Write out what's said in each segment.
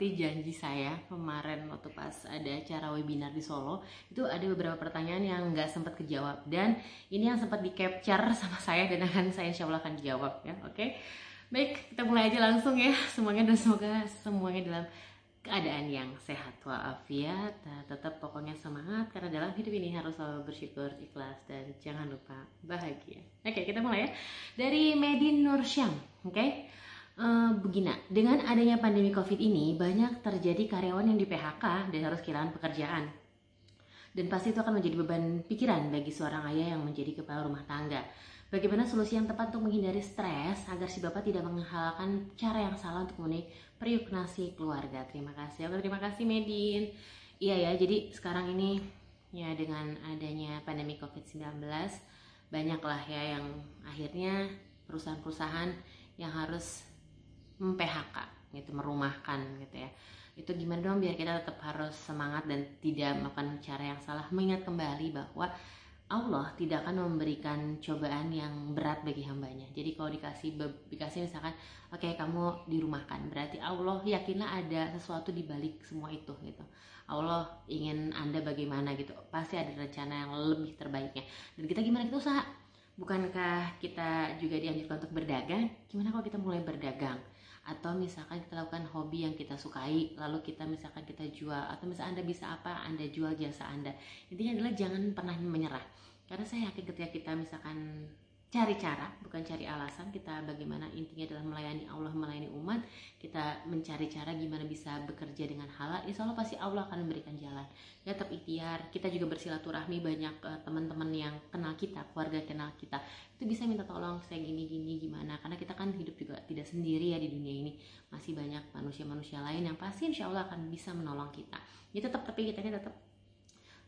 seperti janji saya kemarin waktu pas ada acara webinar di Solo itu ada beberapa pertanyaan yang nggak sempat kejawab. Dan ini yang sempat di capture sama saya dan akan saya insya Allah akan jawab ya. Oke? Baik kita mulai aja langsung ya. Semuanya dan semoga semuanya dalam keadaan yang sehat walafiat. Nah, tetap pokoknya semangat karena dalam hidup ini harus selalu bersyukur ikhlas dan jangan lupa bahagia. Oke kita mulai ya. Dari Medin Nursyam oke Uh, begini, dengan adanya pandemi COVID ini, banyak terjadi karyawan yang di PHK dan harus kehilangan pekerjaan. Dan pasti itu akan menjadi beban pikiran bagi seorang ayah yang menjadi kepala rumah tangga. Bagaimana solusi yang tepat untuk menghindari stres agar si bapak tidak menghalalkan cara yang salah untuk memenuhi periuk nasi keluarga. Terima kasih. Oke, terima kasih Medin. Iya ya, jadi sekarang ini ya dengan adanya pandemi COVID-19 banyaklah ya yang akhirnya perusahaan-perusahaan yang harus phk gitu merumahkan gitu ya itu gimana dong biar kita tetap harus semangat dan tidak melakukan cara yang salah mengingat kembali bahwa Allah tidak akan memberikan cobaan yang berat bagi hambanya. Jadi kalau dikasih dikasih misalkan, oke okay, kamu dirumahkan, berarti Allah yakinlah ada sesuatu di balik semua itu gitu. Allah ingin anda bagaimana gitu, pasti ada rencana yang lebih terbaiknya. Dan kita gimana kita usaha? Bukankah kita juga dianjurkan untuk berdagang? Gimana kalau kita mulai berdagang? Atau misalkan kita lakukan hobi yang kita sukai lalu kita misalkan kita jual atau misalkan anda bisa apa anda jual jasa anda. Intinya adalah jangan pernah menyerah. Karena saya yakin ketika kita misalkan cari cara bukan cari alasan kita bagaimana intinya adalah melayani Allah melayani umat. Kita mencari cara gimana bisa bekerja dengan halal. Insya Allah pasti Allah akan memberikan jalan. Ya tetap ikhtiar. Kita juga bersilaturahmi banyak uh, teman-teman yang kenal kita keluarga kenal kita. Itu bisa minta tolong saya gini gini gimana. Karena kita kan hidup juga tidak sendiri ya di dunia ini. Masih banyak manusia-manusia lain yang pasti insya Allah akan bisa menolong kita. Ya tetap tapi kita tetap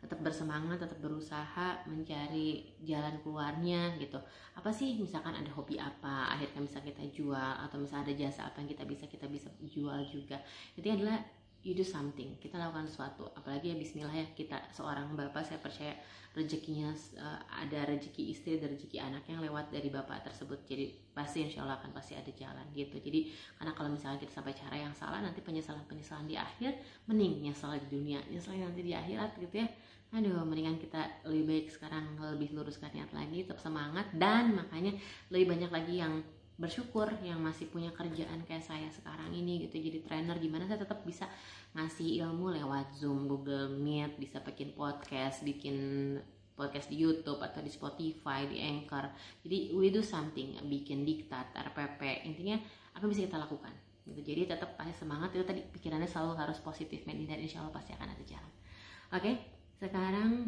tetap bersemangat, tetap berusaha mencari jalan keluarnya gitu. Apa sih misalkan ada hobi apa, akhirnya bisa kita jual atau misalnya ada jasa apa yang kita bisa kita bisa jual juga. Itu adalah you do something, kita lakukan sesuatu. Apalagi ya Bismillah ya kita seorang bapak saya percaya rezekinya uh, ada rezeki istri dan rezeki anak yang lewat dari bapak tersebut. Jadi pasti insya Allah akan pasti ada jalan gitu. Jadi karena kalau misalnya kita sampai cara yang salah nanti penyesalan penyesalan di akhir mending nyesal di dunia, nyesal nanti di akhirat gitu ya aduh mendingan kita lebih baik sekarang lebih luruskan niat lagi tetap semangat dan makanya lebih banyak lagi yang bersyukur yang masih punya kerjaan kayak saya sekarang ini gitu. Jadi trainer gimana saya tetap bisa ngasih ilmu lewat zoom google meet bisa bikin podcast bikin podcast di YouTube atau di Spotify di Anchor. Jadi we do something bikin diktat RPP intinya apa bisa kita lakukan? Gitu. Jadi tetap pasti semangat. Itu tadi pikirannya selalu harus positif dan insya Allah pasti akan ada jalan. Oke okay? sekarang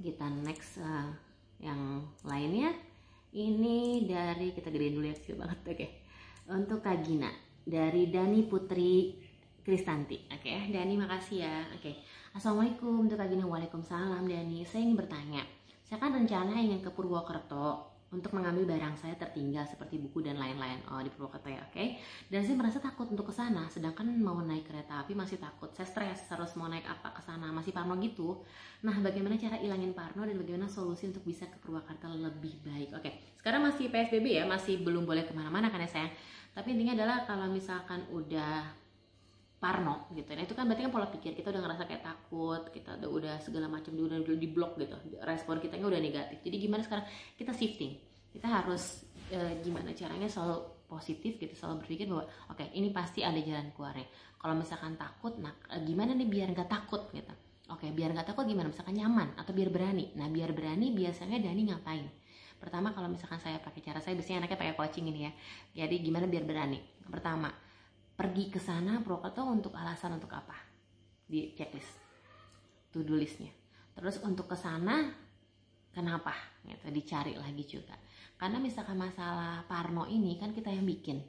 kita next uh, yang lainnya ini dari kita gedein dulu ya kecil banget oke okay. untuk Kak Gina dari Dani Putri Kristanti oke okay. Dani makasih ya oke okay. Assalamualaikum untuk Kak Gina Waalaikumsalam Dani saya ingin bertanya saya kan rencana ingin ke Purwokerto untuk mengambil barang saya tertinggal seperti buku dan lain-lain oh di Purwokerto ya oke okay? dan saya merasa takut untuk ke sana sedangkan mau naik kereta api masih takut saya stres harus mau naik apa ke sana masih parno gitu nah bagaimana cara ilangin parno dan bagaimana solusi untuk bisa ke Purwakarta lebih baik oke okay. sekarang masih PSBB ya masih belum boleh ke mana-mana kan ya sayang tapi intinya adalah kalau misalkan udah parno gitu. Nah itu kan berarti kan pola pikir kita udah ngerasa kayak takut kita udah udah segala macam udah udah di blok gitu. Respon kita udah negatif. Jadi gimana sekarang? Kita shifting. Kita harus e, gimana caranya selalu positif gitu selalu berpikir bahwa oke okay, ini pasti ada jalan keluarnya. Kalau misalkan takut nah e, gimana nih biar nggak takut gitu. Oke okay, biar nggak takut gimana? Misalkan nyaman atau biar berani. Nah biar berani biasanya Dani ngapain? Pertama kalau misalkan saya pakai cara saya biasanya anaknya pakai coaching ini ya. Jadi gimana biar berani? Pertama pergi ke sana Purwokerto untuk alasan untuk apa? Di checklist to do listnya. Terus untuk ke sana kenapa? Gitu dicari lagi juga. Karena misalkan masalah Parno ini kan kita yang bikin.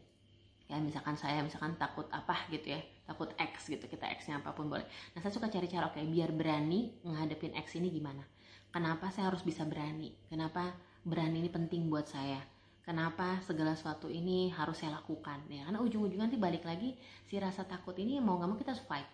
Ya misalkan saya misalkan takut apa gitu ya takut X gitu kita X-nya apa pun boleh. Nah saya suka cari cara oke okay, biar berani ngadepin X ini gimana? Kenapa saya harus bisa berani? Kenapa berani ini penting buat saya kenapa segala sesuatu ini harus saya lakukan? Ya karena ujung-ujungnya nanti balik lagi si rasa takut ini mau nggak mau kita fight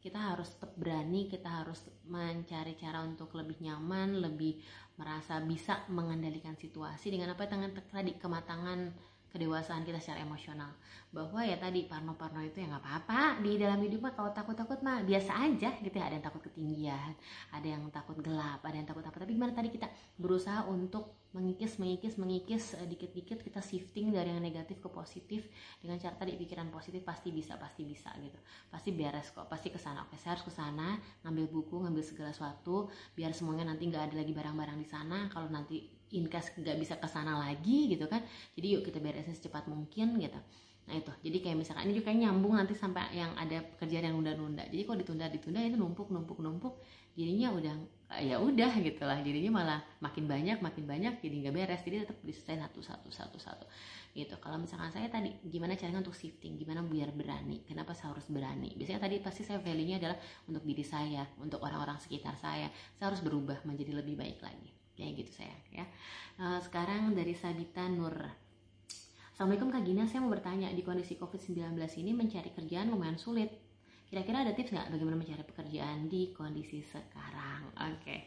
kita harus tetap berani kita harus mencari cara untuk lebih nyaman lebih merasa bisa mengendalikan situasi dengan apa dengan tadi kematangan kedewasaan kita secara emosional. Bahwa ya tadi parno-parno itu ya nggak apa-apa. Di dalam hidup mah kalau takut-takut mah biasa aja gitu ya. Ada yang takut ketinggian ada yang takut gelap ada yang takut apa. Tapi gimana tadi kita berusaha untuk mengikis mengikis mengikis uh, dikit-dikit kita shifting dari yang negatif ke positif. Dengan cara tadi pikiran positif pasti bisa pasti bisa gitu. Pasti beres kok pasti ke sana oke saya harus ke sana ngambil buku ngambil segala sesuatu biar semuanya nanti nggak ada lagi barang-barang di sana. Kalau nanti in case nggak bisa ke sana lagi gitu kan jadi yuk kita beresin secepat mungkin gitu. Nah itu, jadi kayak misalkan ini juga nyambung nanti sampai yang ada pekerjaan yang nunda-nunda. Jadi kalau ditunda-ditunda itu numpuk, numpuk, numpuk, jadinya udah ya udah gitu lah. Jadinya malah makin banyak, makin banyak, jadi nggak beres. Jadi tetap diselesaikan satu, satu, satu, satu. Gitu. Kalau misalkan saya tadi gimana caranya untuk shifting, gimana biar berani, kenapa saya harus berani? Biasanya tadi pasti saya value-nya adalah untuk diri saya, untuk orang-orang sekitar saya. Saya harus berubah menjadi lebih baik lagi. Kayak gitu saya ya. Uh, sekarang dari Sabita Nur Assalamualaikum Kak Gina, saya mau bertanya, di kondisi COVID-19 ini mencari kerjaan lumayan sulit. Kira-kira ada tips nggak bagaimana mencari pekerjaan di kondisi sekarang? Oke, okay.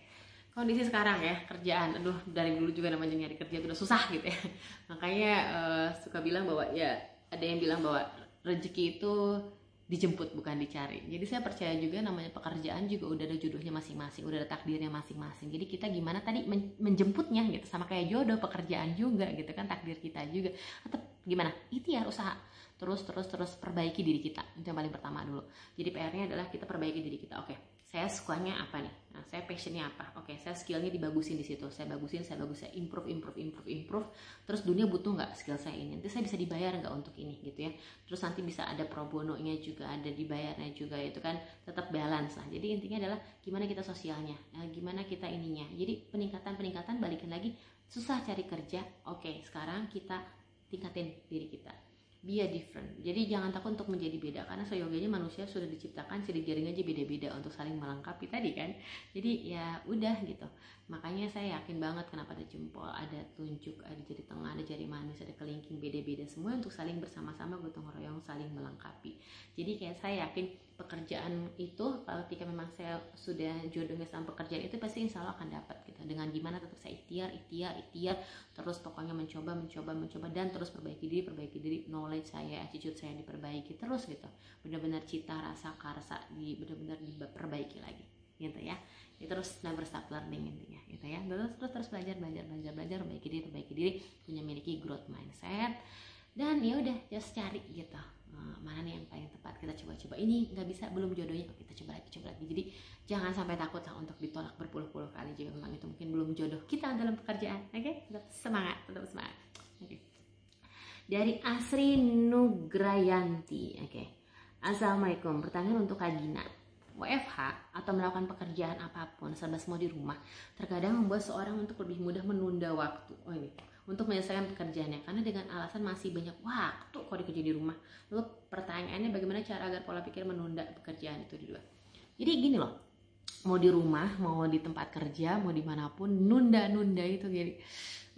kondisi sekarang ya, kerjaan. Aduh, dari dulu juga namanya nyari kerja itu udah susah gitu ya. Makanya uh, suka bilang bahwa ya ada yang bilang bahwa rezeki itu dijemput bukan dicari. Jadi saya percaya juga namanya pekerjaan juga udah ada jodohnya masing-masing, udah ada takdirnya masing-masing. Jadi kita gimana tadi menjemputnya gitu sama kayak jodoh pekerjaan juga gitu kan takdir kita juga. Atau gimana? Ikhtiar usaha. Terus terus terus perbaiki diri kita. Itu yang paling pertama dulu. Jadi PR-nya adalah kita perbaiki diri kita. Oke saya sukanya apa nih? Nah, saya passionnya apa? Oke saya skillnya dibagusin di situ. Saya bagusin saya bagus saya improve improve improve improve. Terus dunia butuh nggak skill saya ini? Nanti saya bisa dibayar nggak untuk ini gitu ya. Terus nanti bisa ada pro bono-nya juga ada dibayarnya juga itu kan tetap balance lah. Jadi intinya adalah gimana kita sosialnya nah, gimana kita ininya. Jadi peningkatan peningkatan balikin lagi. Susah cari kerja oke sekarang kita tingkatin diri kita be a different. Jadi jangan takut untuk menjadi beda karena seyogianya manusia sudah diciptakan sidik jaring aja beda-beda untuk saling melengkapi tadi kan. Jadi ya udah gitu. Makanya saya yakin banget kenapa ada jempol, ada tunjuk, ada jari tengah, ada jari manis, ada kelingking beda-beda semua untuk saling bersama-sama gotong royong saling melengkapi. Jadi kayak saya yakin pekerjaan itu ketika memang saya sudah jodohnya sama pekerjaan itu pasti insya Allah akan dapat gitu. Dengan gimana tetap saya ikhtiar ikhtiar ikhtiar terus pokoknya mencoba mencoba mencoba dan terus perbaiki diri perbaiki diri knowledge saya attitude saya diperbaiki terus gitu. Benar-benar cita rasa karsa di benar-benar diperbaiki lagi gitu ya. Itu terus never stop learning intinya gitu ya. Terus terus terus belajar belajar belajar belajar perbaiki diri perbaiki diri punya miliki growth mindset dan ya udah just cari gitu Eh, mana nih yang paling tepat kita coba-coba? Ini nggak bisa belum jodohnya. Kita coba lagi coba lagi. Jadi jangan sampai takut untuk ditolak berpuluh-puluh kali. Jika memang itu mungkin belum jodoh kita dalam pekerjaan oke? Okay? tetap semangat tetap semangat. Oke. Okay. dari Asri Nugrayanti oke. Okay. Assalamualaikum. Pertanyaan untuk Kak Gina WFH atau melakukan pekerjaan apa pun serba semua di rumah terkadang membuat seorang untuk lebih mudah menunda waktu. Oh ini untuk menyelesaikan pekerjaannya. Karena dengan alasan masih banyak waktu kok dikerja di rumah. Lalu pertanyaannya bagaimana cara agar pola pikir menunda pekerjaan itu di luar? Jadi gini loh mau di rumah mau di tempat kerja mau di mana pun nunda-nunda itu jadi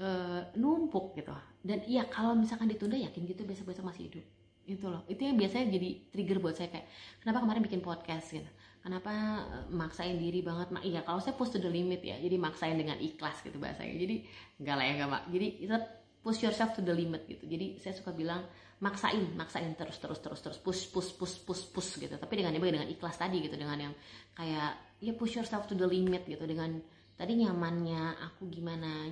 uh, numpuk gitu. Dan iya kalau misalkan ditunda yakin gitu besok-besok masih hidup. Itu loh. Itu yang biasanya jadi trigger buat saya kayak kenapa kemarin bikin podcast? gitu kenapa eh, maksain diri banget? Mak iya kalau saya push to the limit ya. Jadi maksain dengan ikhlas gitu bahasanya. Jadi enggak lah ya enggak mak jadi itu push yourself to the limit gitu. Jadi saya suka bilang maksain maksain terus terus terus terus. Push push push push push gitu. Tapi dengan dengan ikhlas tadi gitu. Dengan yang kayak ya push yourself to the limit gitu. Dengan tadi nyamannya aku gimana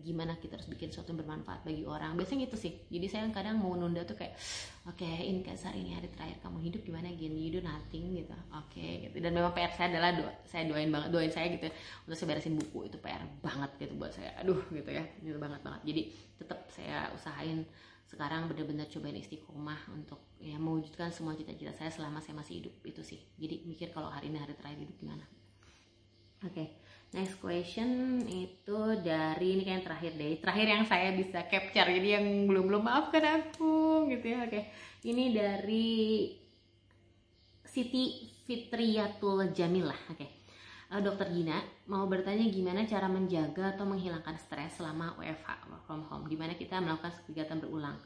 gimana kita harus bikin sesuatu yang bermanfaat bagi orang. Biasanya gitu sih. Jadi saya kadang mau nunda tuh kayak oke okay, ini ini hari terakhir kamu hidup gimana? Gini you do nothing gitu. Oke okay, gitu. Dan memang PR saya adalah doa saya doain banget doain saya gitu ya, untuk saya beresin buku. Itu PR banget gitu buat saya. Aduh gitu ya. Itu banget banget. Jadi tetap saya usahain sekarang benar-benar cobain istiqomah untuk ya mewujudkan semua cita-cita saya selama saya masih hidup. Itu sih. Jadi mikir kalau hari ini hari terakhir hidup gimana? Oke. okay. Next question itu dari ini kayak yang terakhir deh. Terakhir yang saya bisa capture. Jadi yang belum belum maafkan aku gitu ya. Oke. Ini dari Siti Fitriyatul Jamilah. Oke. Uh, Dokter Gina mau bertanya gimana cara menjaga atau menghilangkan stres selama WFH work from home. Gimana kita melakukan kegiatan berulang.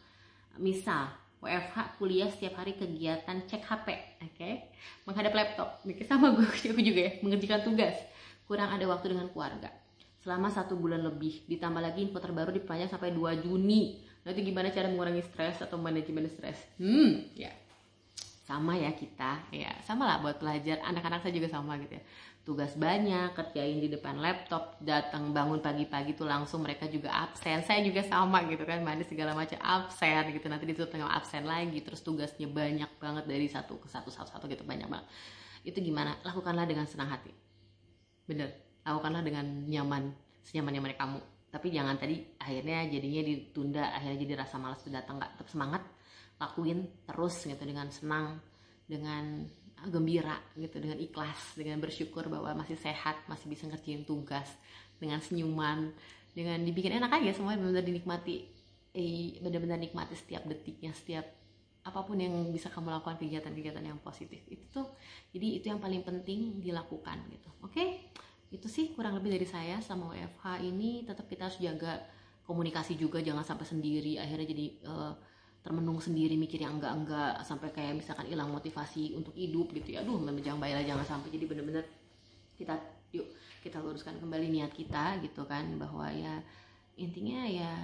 Misal WFH kuliah setiap hari kegiatan cek HP, oke, okay? menghadap laptop, sama gue juga ya, mengerjakan tugas kurang ada waktu dengan keluarga. Selama satu bulan lebih ditambah lagi info terbaru dipanjang sampai 2 Juni. Nanti gimana cara mengurangi stres atau manajemen stres? Hmm ya. Sama ya kita ya. Sama lah buat pelajar anak-anak saya juga sama gitu ya. Tugas banyak kerjain di depan laptop datang bangun pagi-pagi tuh langsung mereka juga absen. Saya juga sama gitu kan mandi segala macam absen gitu. Nanti ditutup dengan absen lagi terus tugasnya banyak banget dari satu ke satu satu satu gitu banyak banget. Itu gimana? Lakukanlah dengan senang hati bener. Lakukanlah dengan nyaman senyaman nyaman kamu. Tapi jangan tadi akhirnya jadinya ditunda akhirnya jadi rasa malas itu datang nggak tetap semangat. Lakuin terus gitu dengan senang dengan gembira gitu dengan ikhlas dengan bersyukur bahwa masih sehat masih bisa ngerjain tugas dengan senyuman dengan dibikin enak aja semuanya benar-benar dinikmati. Eh benar-benar nikmati setiap detiknya setiap apa pun yang bisa kamu lakukan kegiatan-kegiatan yang positif. Itu tuh jadi itu yang paling penting dilakukan gitu. Oke? Okay? itu sih kurang lebih dari saya sama WFH ini. Tetap kita harus jaga komunikasi juga jangan sampai sendiri. Akhirnya jadi uh, termenung sendiri mikir yang enggak-enggak. Sampai kayak misalkan hilang motivasi untuk hidup gitu ya. Aduh jangan baiklah jangan sampai. Jadi bener-bener kita yuk kita luruskan kembali niat kita gitu kan. Bahwa ya intinya ya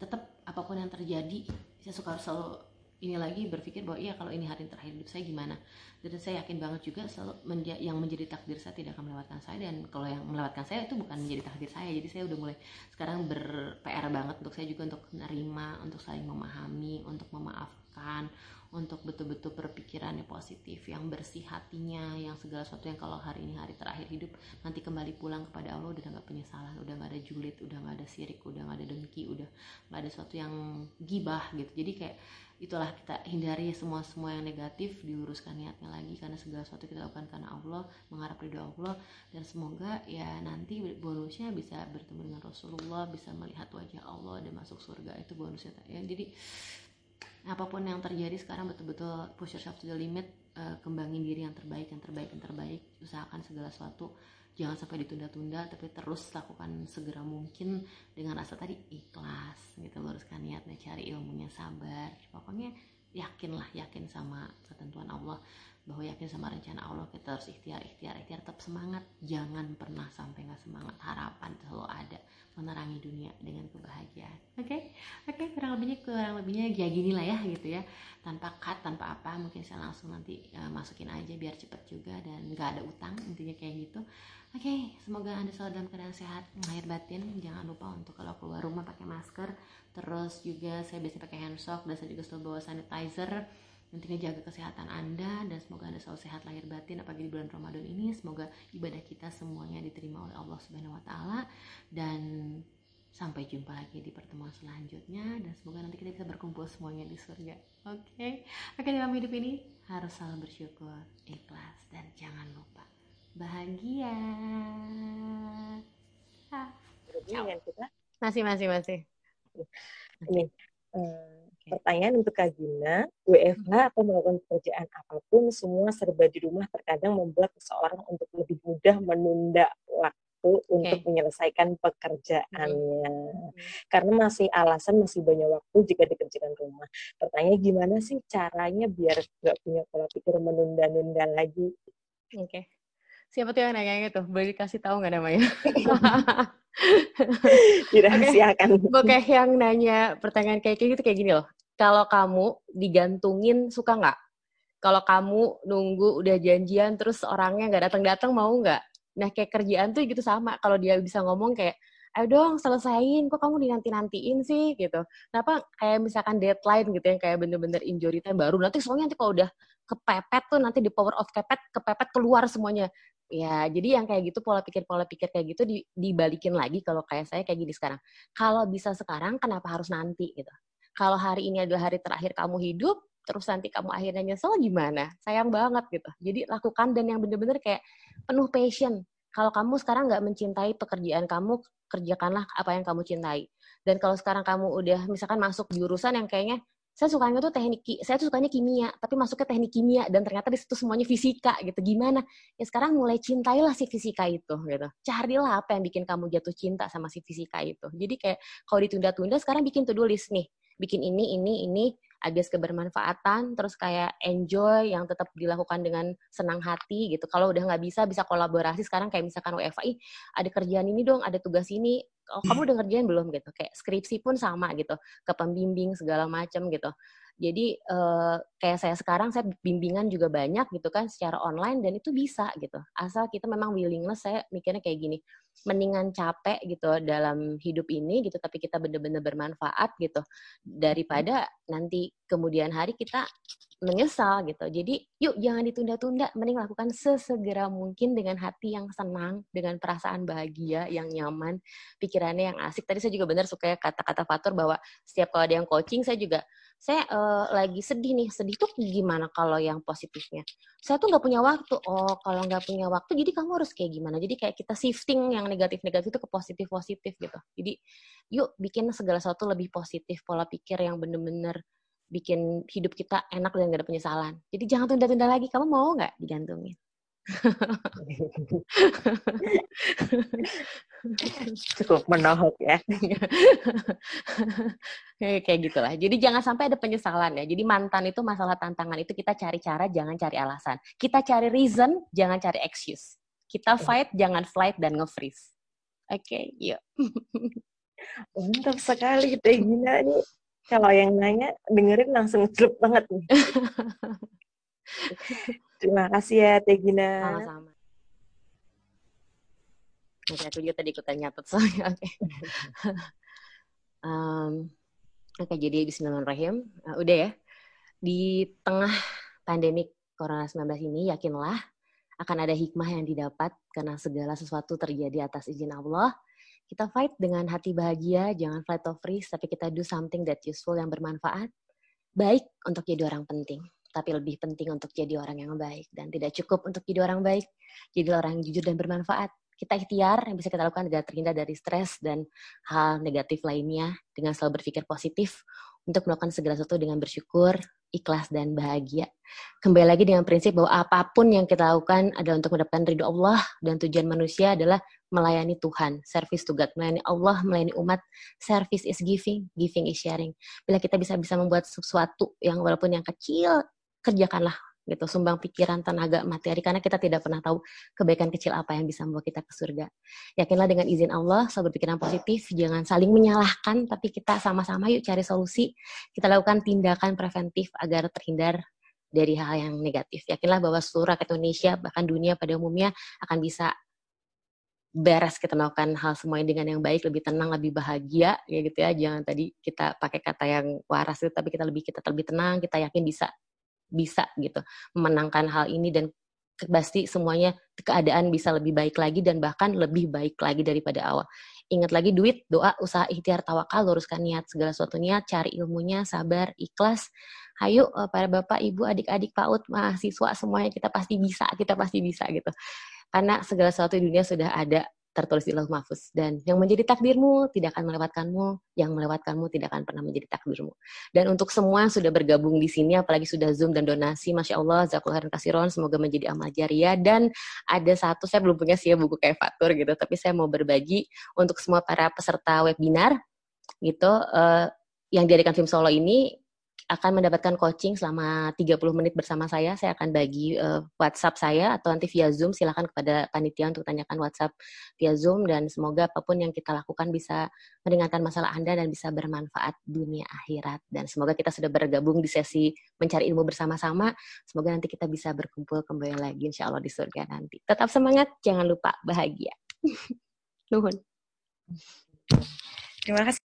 tetap apa pun yang terjadi saya suka selalu ini lagi berpikir bahwa iya kalau ini hari terakhir hidup saya gimana? Dan saya yakin banget juga selalu menja yang menjadi takdir saya tidak akan melewatkan saya. Dan kalau yang melewatkan saya itu bukan menjadi takdir saya. Jadi saya udah mulai sekarang ber PR banget untuk saya juga untuk menerima untuk saling memahami untuk memaafkan untuk betul-betul berpikirannya positif yang bersih hatinya yang segala sesuatu yang kalau hari ini hari terakhir hidup nanti kembali pulang kepada Allah udah nggak penyesalan udah nggak ada julid udah nggak ada sirik udah nggak ada dengki udah nggak ada sesuatu yang gibah gitu. Jadi kayak itulah kita hindari semua semua yang negatif diuruskan niatnya lagi karena segala sesuatu kita lakukan karena Allah mengharap ridho Allah. Dan semoga ya nanti bonusnya bisa bertemu dengan Rasulullah bisa melihat wajah Allah dan masuk surga. Itu bonusnya ya jadi apa pun yang terjadi sekarang betul-betul push yourself to the limit uh, kembangin diri yang terbaik yang terbaik yang terbaik. Usahakan segala sesuatu jangan sampai ditunda-tunda tapi terus lakukan segera mungkin dengan rasa tadi ikhlas gitu. Luruskan niatnya cari ilmunya sabar. Pokoknya yakinlah yakin sama ketentuan Allah bahwa yakin sama rencana Allah kita harus ikhtiar ikhtiar ikhtiar. Tetap semangat. Jangan pernah sampai nggak semangat. Harapan selalu ada. Menerangi dunia dengan kebahagiaan. Oke? Okay? oke okay, kurang lebihnya kurang lebihnya kayak gini lah ya gitu ya. Tanpa cut tanpa apa mungkin saya langsung nanti uh, masukin aja biar cepet juga dan nggak ada utang intinya kayak gitu. Oke okay, semoga anda selalu dalam keadaan sehat lahir batin. Jangan lupa untuk kalau keluar rumah pakai masker. Terus juga saya biasanya pakai hand soap dan saya juga selalu bawa sanitizer Intinya jaga kesehatan Anda dan semoga Anda selalu sehat lahir batin apalagi di bulan Ramadan ini. Semoga ibadah kita semuanya diterima oleh Allah Subhanahu wa taala dan sampai jumpa lagi di pertemuan selanjutnya dan semoga nanti kita bisa berkumpul semuanya di surga. Oke. Okay? Oke, dalam hidup ini harus selalu bersyukur, ikhlas dan jangan lupa bahagia. Masih, masih, masih. Ini, uh, Pertanyaan untuk Kak Gina, WFH atau melakukan pekerjaan apa pun, semua serba di rumah terkadang membuat seseorang untuk lebih mudah menunda waktu okay. untuk menyelesaikan pekerjaannya. Hmm. Karena masih alasan masih banyak waktu jika dikerjakan rumah. Pertanyaan gimana sih caranya biar nggak punya pola pikir menunda-nunda lagi? Oke. Okay. Siapa tuh yang nanya itu? Boleh dikasih tahu nggak namanya? Dirahasiakan. Oke, okay. yang nanya pertanyaan kayak gitu kayak gini loh kalau kamu digantungin suka nggak? Kalau kamu nunggu udah janjian terus orangnya nggak datang-datang mau nggak? Nah kayak kerjaan tuh gitu sama. Kalau dia bisa ngomong kayak, ayo dong selesain, kok kamu dinanti-nantiin sih gitu. Kenapa kayak misalkan deadline gitu yang kayak bener-bener injury time baru. Nanti soalnya nanti kalau udah kepepet tuh nanti di power of kepet, kepepet keluar semuanya. Ya, jadi yang kayak gitu pola pikir pola pikir kayak gitu dibalikin lagi kalau kayak saya kayak gini sekarang. Kalau bisa sekarang, kenapa harus nanti gitu? kalau hari ini adalah hari terakhir kamu hidup, terus nanti kamu akhirnya nyesel gimana? Sayang banget gitu. Jadi lakukan dan yang bener-bener kayak penuh passion. Kalau kamu sekarang nggak mencintai pekerjaan kamu, kerjakanlah apa yang kamu cintai. Dan kalau sekarang kamu udah misalkan masuk jurusan yang kayaknya saya sukanya tuh teknik, saya tuh sukanya kimia, tapi masuknya teknik kimia dan ternyata di situ semuanya fisika gitu. Gimana? Ya sekarang mulai cintailah si fisika itu gitu. Carilah apa yang bikin kamu jatuh cinta sama si fisika itu. Jadi kayak kalau ditunda-tunda sekarang bikin to-do list nih bikin ini ini ini alias kebermanfaatan terus kayak enjoy yang tetap dilakukan dengan senang hati gitu kalau udah nggak bisa bisa kolaborasi sekarang kayak misalkan WFI ada kerjaan ini dong ada tugas ini oh, kamu udah ngerjain belum gitu kayak skripsi pun sama gitu ke pembimbing segala macam gitu jadi uh, kayak saya sekarang saya bimbingan juga banyak gitu kan secara online dan itu bisa gitu. Asal kita memang willingness saya mikirnya kayak gini. Mendingan capek gitu dalam hidup ini gitu tapi kita bener-bener bermanfaat gitu daripada nanti kemudian hari kita menyesal gitu. Jadi yuk jangan ditunda-tunda, mending lakukan sesegera mungkin dengan hati yang senang, dengan perasaan bahagia yang nyaman, pikirannya yang asik. Tadi saya juga benar suka kata-kata Fatur bahwa setiap kalau ada yang coaching saya juga saya uh, lagi sedih nih. Sedih tuh gimana kalau yang positifnya? Saya tuh nggak punya waktu. Oh kalau nggak punya waktu jadi kamu harus kayak gimana? Jadi kayak kita shifting yang negatif negatif itu ke positif positif gitu. Jadi yuk bikin segala sesuatu lebih positif. Pola pikir yang bener-bener bikin hidup kita enak dan gak ada penyesalan jadi jangan tunda-tunda lagi kamu mau nggak digantungin Cukup menohok ya. kayak gitulah. Jadi jangan sampai ada penyesalan ya. Jadi mantan itu masalah tantangan itu kita cari cara, jangan cari alasan. Kita cari reason, jangan cari excuse. Kita fight, jangan flight dan nge-freeze. Oke, okay, yuk. Mantap sekali, Teh Gina nih. Kalau yang nanya, dengerin langsung celup banget nih. Terima kasih ya Teh Gina. Sama-sama. Oke, aku juga tadi ikutan nyatet soalnya. Oke. Okay. um, Oke, okay, jadi Bismillahirrahmanirrahim. Uh, udah ya. Di tengah pandemi Corona 19 ini, yakinlah akan ada hikmah yang didapat karena segala sesuatu terjadi atas izin Allah. Kita fight dengan hati bahagia, jangan fight of freeze, tapi kita do something that useful yang bermanfaat. Baik untuk jadi orang penting tapi lebih penting untuk jadi orang yang baik dan tidak cukup untuk jadi orang baik jadi orang yang jujur dan bermanfaat kita ikhtiar yang bisa kita lakukan adalah terhindar dari stres dan hal negatif lainnya dengan selalu berpikir positif untuk melakukan segala sesuatu dengan bersyukur, ikhlas, dan bahagia. Kembali lagi dengan prinsip bahwa apa pun yang kita lakukan adalah untuk mendapatkan ridho Allah dan tujuan manusia adalah melayani Tuhan, service to God, melayani Allah, melayani umat, service is giving, giving is sharing. Bila kita bisa bisa membuat sesuatu yang walaupun yang kecil kerjakanlah gitu sumbang pikiran tenaga materi karena kita tidak pernah tahu kebaikan kecil apa yang bisa membawa kita ke surga. Yakinlah dengan izin Allah selalu berpikiran positif jangan saling menyalahkan tapi kita sama-sama yuk cari solusi. Kita lakukan tindakan preventif agar terhindar dari hal yang negatif. Yakinlah bahwa seluruh rakyat Indonesia bahkan dunia pada umumnya akan bisa beres kita melakukan hal semuanya dengan yang baik, lebih tenang, lebih bahagia, ya gitu ya. Jangan tadi kita pakai kata yang waras itu, tapi kita lebih kita lebih tenang, kita yakin bisa bisa gitu memenangkan hal ini dan pasti semuanya keadaan bisa lebih baik lagi dan bahkan lebih baik lagi daripada awal. Ingat lagi duit, doa, usaha, ikhtiar, tawakal, luruskan niat, segala sesuatu niat, cari ilmunya, sabar, ikhlas. Ayo eh, para bapak, ibu, adik-adik, PAUD, mahasiswa, semuanya kita pasti bisa, kita pasti bisa gitu. Karena segala sesuatu di dunia sudah ada tertulis di lauh mahfuz. Dan yang menjadi takdirmu tidak akan melewatkanmu yang melewatkanmu tidak akan pernah menjadi takdirmu. Dan untuk semua yang sudah bergabung di sini apalagi sudah zoom dan donasi masya Allah zakul khairan kasiron semoga menjadi amal jariah. Dan ada satu saya belum punya sih ya buku kayak fatur gitu tapi saya mau berbagi untuk semua para peserta webinar gitu uh, yang diadakan film solo ini akan mendapatkan coaching selama 30 menit bersama saya. Saya akan bagi uh, WhatsApp saya atau nanti via Zoom. Silakan kepada panitia untuk tanyakan WhatsApp via Zoom dan semoga apa pun yang kita lakukan bisa meringankan masalah Anda dan bisa bermanfaat dunia akhirat. Dan semoga kita sudah bergabung di sesi mencari ilmu bersama-sama. Semoga nanti kita bisa berkumpul kembali lagi insya Allah di surga nanti. Tetap semangat, jangan lupa bahagia. Nuhun. Terima kasih.